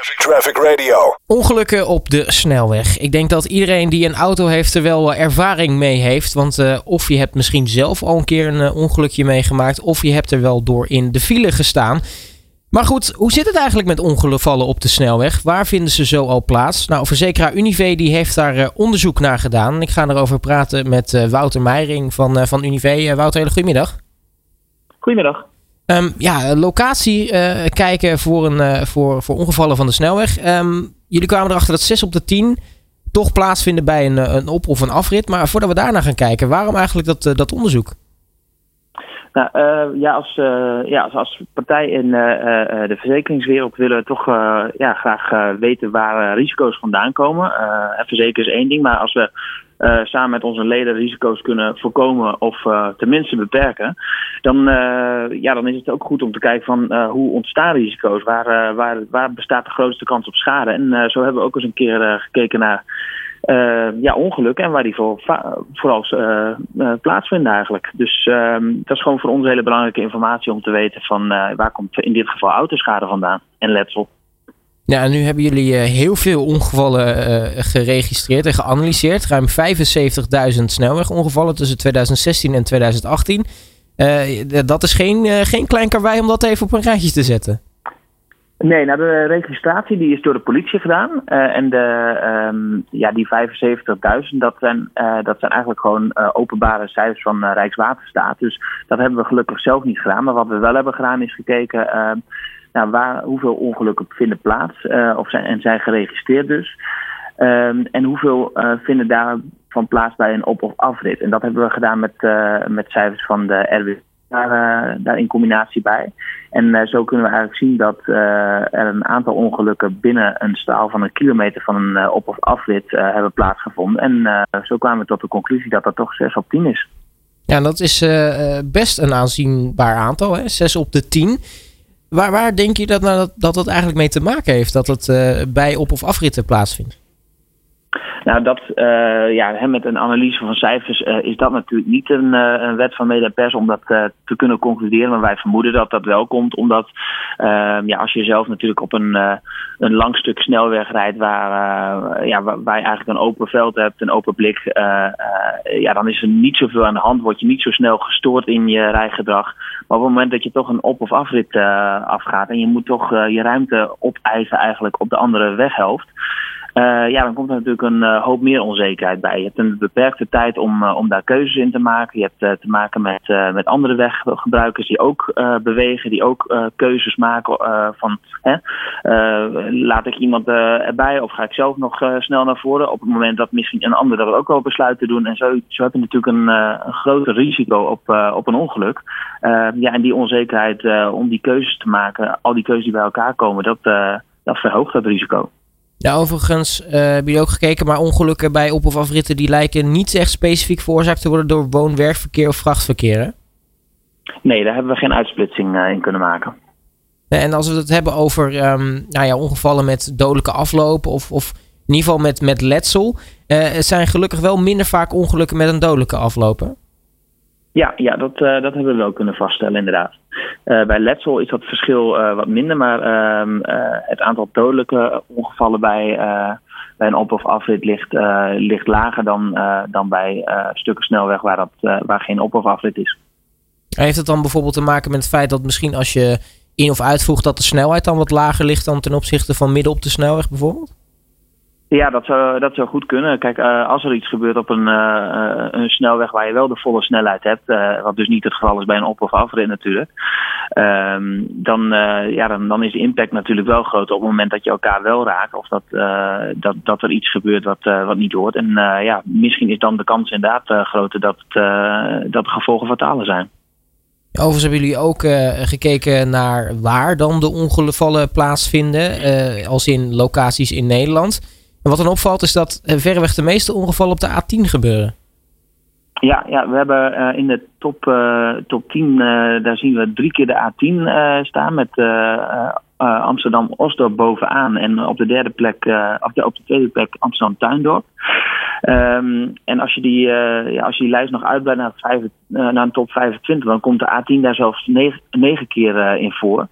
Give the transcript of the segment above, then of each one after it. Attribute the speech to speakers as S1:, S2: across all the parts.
S1: Traffic Radio.
S2: Ongelukken op de snelweg. Ik denk dat iedereen die een auto heeft er wel ervaring mee heeft. Want uh, of je hebt misschien zelf al een keer een uh, ongelukje meegemaakt. Of je hebt er wel door in de file gestaan. Maar goed, hoe zit het eigenlijk met ongevallen op de snelweg? Waar vinden ze zo al plaats? Nou, verzekeraar Unive die heeft daar uh, onderzoek naar gedaan. Ik ga erover praten met Wouter Meijering van, van Unive. Wouter, hele goedemiddag.
S3: Goedemiddag.
S2: Um, ja, locatie uh, kijken voor, een, uh, voor, voor ongevallen van de snelweg. Um, jullie kwamen erachter dat 6 op de 10 toch plaatsvinden bij een, een op- of een afrit. Maar voordat we daarna gaan kijken, waarom eigenlijk dat, dat onderzoek?
S3: Nou, ja, als, ja, als, als partij in de verzekeringswereld willen we toch ja, graag weten waar risico's vandaan komen. verzekeren is één ding, maar als we uh, samen met onze leden risico's kunnen voorkomen of uh, tenminste beperken, dan, uh, ja, dan is het ook goed om te kijken van hoe ontstaan risico's, waar, waar, waar bestaat de grootste kans op schade. En zo hebben we ook eens een keer gekeken naar ja, ongelukken en waar die voor, vooral plaatsvinden eigenlijk. Dus ehm, dat is gewoon voor ons hele belangrijke informatie om te weten van waar komt in dit geval autoschade vandaan en letsel.
S2: En nu hebben jullie uh, heel veel ongevallen uh, geregistreerd en geanalyseerd. Ruim 75.000 snelwegongevallen tussen 2016 en 2018. Uh, dat is geen, geen klein karwei om dat even op een rijtje te zetten.
S3: Nee, nou de registratie die is door de politie gedaan. en de, um, ja, die 75.000, dat, zijn, dat zijn eigenlijk gewoon openbare cijfers van Rijkswaterstaat. Dus dat hebben we gelukkig zelf niet gedaan. Maar wat we wel hebben gedaan is gekeken ehm, nou, waar, hoeveel ongelukken vinden plaats of zijn, en zijn geregistreerd dus. Um, en hoeveel vinden daarvan plaats bij een op- of afrit. En dat hebben we gedaan met, met cijfers van de RW daar, daar in combinatie bij. En zo kunnen we eigenlijk zien dat er een aantal ongelukken binnen een straal van een kilometer van een op- of afrit hebben plaatsgevonden. En zo kwamen we tot de conclusie dat dat toch 6 op 10 is.
S2: Ja, dat is best een aanzienbaar aantal, hè? 6 op de 10. Waar, waar denk je dat, nou dat, dat dat eigenlijk mee te maken heeft? Dat het bij op- of afritten plaatsvindt?
S3: Nou, dat, uh, ja, met een analyse van cijfers uh, is dat natuurlijk niet een, een wet van media pers om dat te kunnen concluderen. Maar wij vermoeden dat dat wel komt, omdat ja, als je zelf natuurlijk op een, een lang stuk snelweg rijdt waar, ja, waar, waar, je eigenlijk een open veld hebt, een open blik, ja, dan is er niet zoveel aan de hand, word je niet zo snel gestoord in je rijgedrag. Maar op het moment dat je toch een op- of afrit afgaat en je moet toch je ruimte opeisen eigenlijk op de andere weghelft. Uh, ja, dan komt er natuurlijk een uh, hoop meer onzekerheid bij. Je hebt een beperkte tijd om, uh, om daar keuzes in te maken. Je hebt te maken met, met andere weggebruikers die ook bewegen, die ook keuzes maken van hè, laat ik iemand erbij of ga ik zelf nog snel naar voren op het moment dat misschien een ander dat ook wel besluit te doen. En zo, zo heb je natuurlijk een, een groter risico op, op een ongeluk. ja, en die onzekerheid om die keuzes te maken, al die keuzes die bij elkaar komen, dat, dat verhoogt dat risico.
S2: Ja, overigens uh, hebben jullie ook gekeken, maar ongelukken bij op- of afritten die lijken niet echt specifiek veroorzaakt te worden door woon-werkverkeer of vrachtverkeer. Hè?
S3: Nee, daar hebben we geen uitsplitsing uh, in kunnen maken.
S2: En als we het hebben over um, nou ja, ongevallen met dodelijke aflopen of, of in ieder geval met, met letsel, uh, zijn gelukkig wel minder vaak ongelukken met een dodelijke aflopen.
S3: Ja, ja dat, dat hebben we wel kunnen vaststellen, inderdaad. Uh, bij letsel is dat verschil uh, wat minder, maar uh, het aantal dodelijke ongevallen bij, bij een op- of afrit ligt, ligt lager dan, dan bij stukken snelweg waar, dat, waar geen op- of afrit is.
S2: Heeft het dan bijvoorbeeld te maken met het feit dat misschien als je in- of uitvoegt dat de snelheid dan wat lager ligt dan ten opzichte van midden op de snelweg bijvoorbeeld?
S3: Ja, dat zou, dat zou goed kunnen. Kijk, uh, als er iets gebeurt op een, uh, een snelweg waar je wel de volle snelheid hebt, uh, wat dus niet het geval is bij een op- of afrit natuurlijk, ehm, dan, ja, dan, dan is de impact natuurlijk wel groot op het moment dat je elkaar wel raakt of dat, dat, dat er iets gebeurt wat, wat niet hoort. En ja, misschien is dan de kans inderdaad groter dat, dat de gevolgen fatale zijn.
S2: Overigens hebben jullie ook gekeken naar waar dan de ongevallen plaatsvinden, als in locaties in Nederland. En wat dan opvalt is dat uh, verreweg de meeste ongevallen op de A10 gebeuren.
S3: Ja, ja we hebben in de top, top 10, daar zien we drie keer de A10 staan met Amsterdam-Osdorp bovenaan. En op de derde plek, op de, op de tweede plek Amsterdam-Tuindorp. Ehm, en als je, die, ja, als je die lijst nog uitbreidt naar, vijf, naar een top 25, dan komt de A10 daar zelfs negen, keer in voor.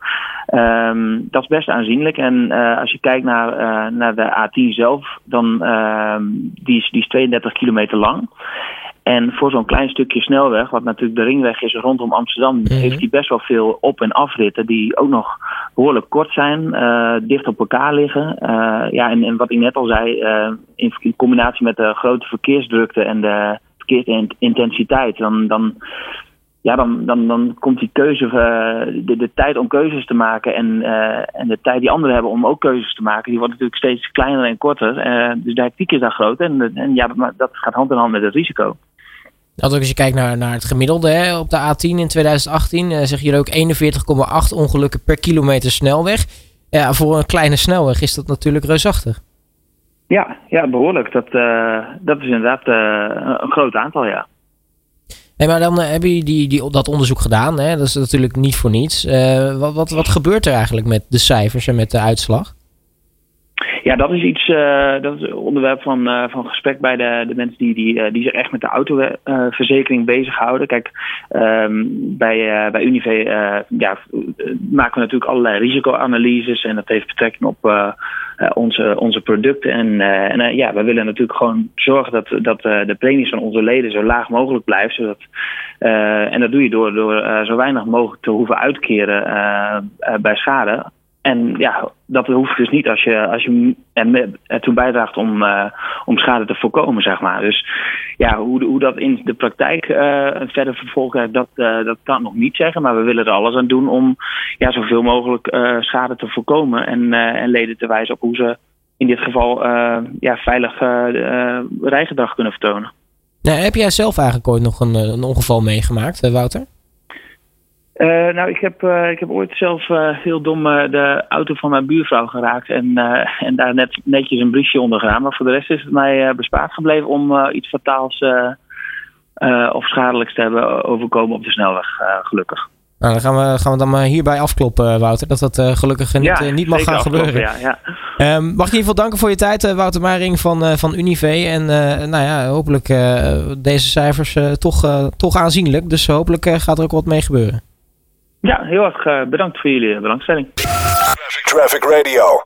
S3: Um, dat is best aanzienlijk. En als je kijkt naar, naar de A10 zelf, dan uh, die is, die is 32 kilometer lang. En voor zo'n klein stukje snelweg, wat natuurlijk de ringweg is rondom Amsterdam, mhm. heeft hij best wel veel op- en afritten die ook nog behoorlijk kort zijn, uh, dicht op elkaar liggen. Uh, ja, en, en, wat ik net al zei, uh, in, in, combinatie met de grote verkeersdrukte en de verkeersintensiteit, dan, dan, ja, dan, dan, dan komt die keuze, de, de tijd om keuzes te maken en, en de tijd die anderen hebben om ook keuzes te maken, die wordt natuurlijk steeds kleiner en korter. dus de hectiek is daar groot en, en ja, dat, dat gaat hand in hand met het risico.
S2: Dat ook als je kijkt naar, naar het gemiddelde hè, op de A10 in 2018, uh, zeg je ook 41,8 ongelukken per kilometer snelweg. Ja, voor een kleine snelweg is dat natuurlijk reusachtig.
S3: Ja, ja behoorlijk. Dat, uh, dat is inderdaad uh, een groot aantal, ja.
S2: Nee, maar dan hebben jullie die, die, dat onderzoek gedaan. Hè? Dat is natuurlijk niet voor niets. wat, wat, wat gebeurt er eigenlijk met de cijfers en met de uitslag?
S3: Ja, dat is iets, uh, dat is onderwerp van, uh, van gesprek bij de, de mensen die, die, uh, die zich echt met de autoverzekering bezighouden. Kijk, um, bij, bij Unive ja, maken we natuurlijk allerlei risicoanalyses en dat heeft betrekking op onze, onze producten. En, en ja, we willen natuurlijk gewoon zorgen dat, dat de premies van onze leden zo laag mogelijk blijven. Zodat, en dat doe je door, door zo weinig mogelijk te hoeven uitkeren bij schade. En ja, dat hoeft dus niet als je, als je ertoe bijdraagt om, uh, om schade te voorkomen, zeg maar. Dus ja, hoe, hoe dat in de praktijk uh, verder vervolgt, dat, uh, dat kan ik nog niet zeggen. Maar we willen er alles aan doen om ja, zoveel mogelijk schade te voorkomen. En, en leden te wijzen op hoe ze in dit geval ja, veilig rijgedrag kunnen vertonen.
S2: Nou, heb jij zelf eigenlijk ooit nog een, een ongeval meegemaakt, Wouter?
S3: Uh, nou, ik heb, uh, ik heb ooit zelf uh, heel dom de auto van mijn buurvrouw geraakt en, en daar net, netjes een briesje onder gedaan. Maar voor de rest is het mij bespaard gebleven om iets fataals of schadelijks te hebben overkomen op de snelweg, gelukkig.
S2: Nou, dan gaan we, gaan we dan maar hierbij afkloppen, Wouter. Dat dat gelukkig niet, ja, niet mag gaan gebeuren. Ja, ja. Um, mag je in ieder geval danken voor je tijd, Wouter Maring van, van Unive. En nou ja, hopelijk deze cijfers toch, toch aanzienlijk. Dus hopelijk gaat er ook wat mee gebeuren.
S3: Ja, heel erg uh, bedankt voor jullie belangstelling.
S1: Traffic Radio.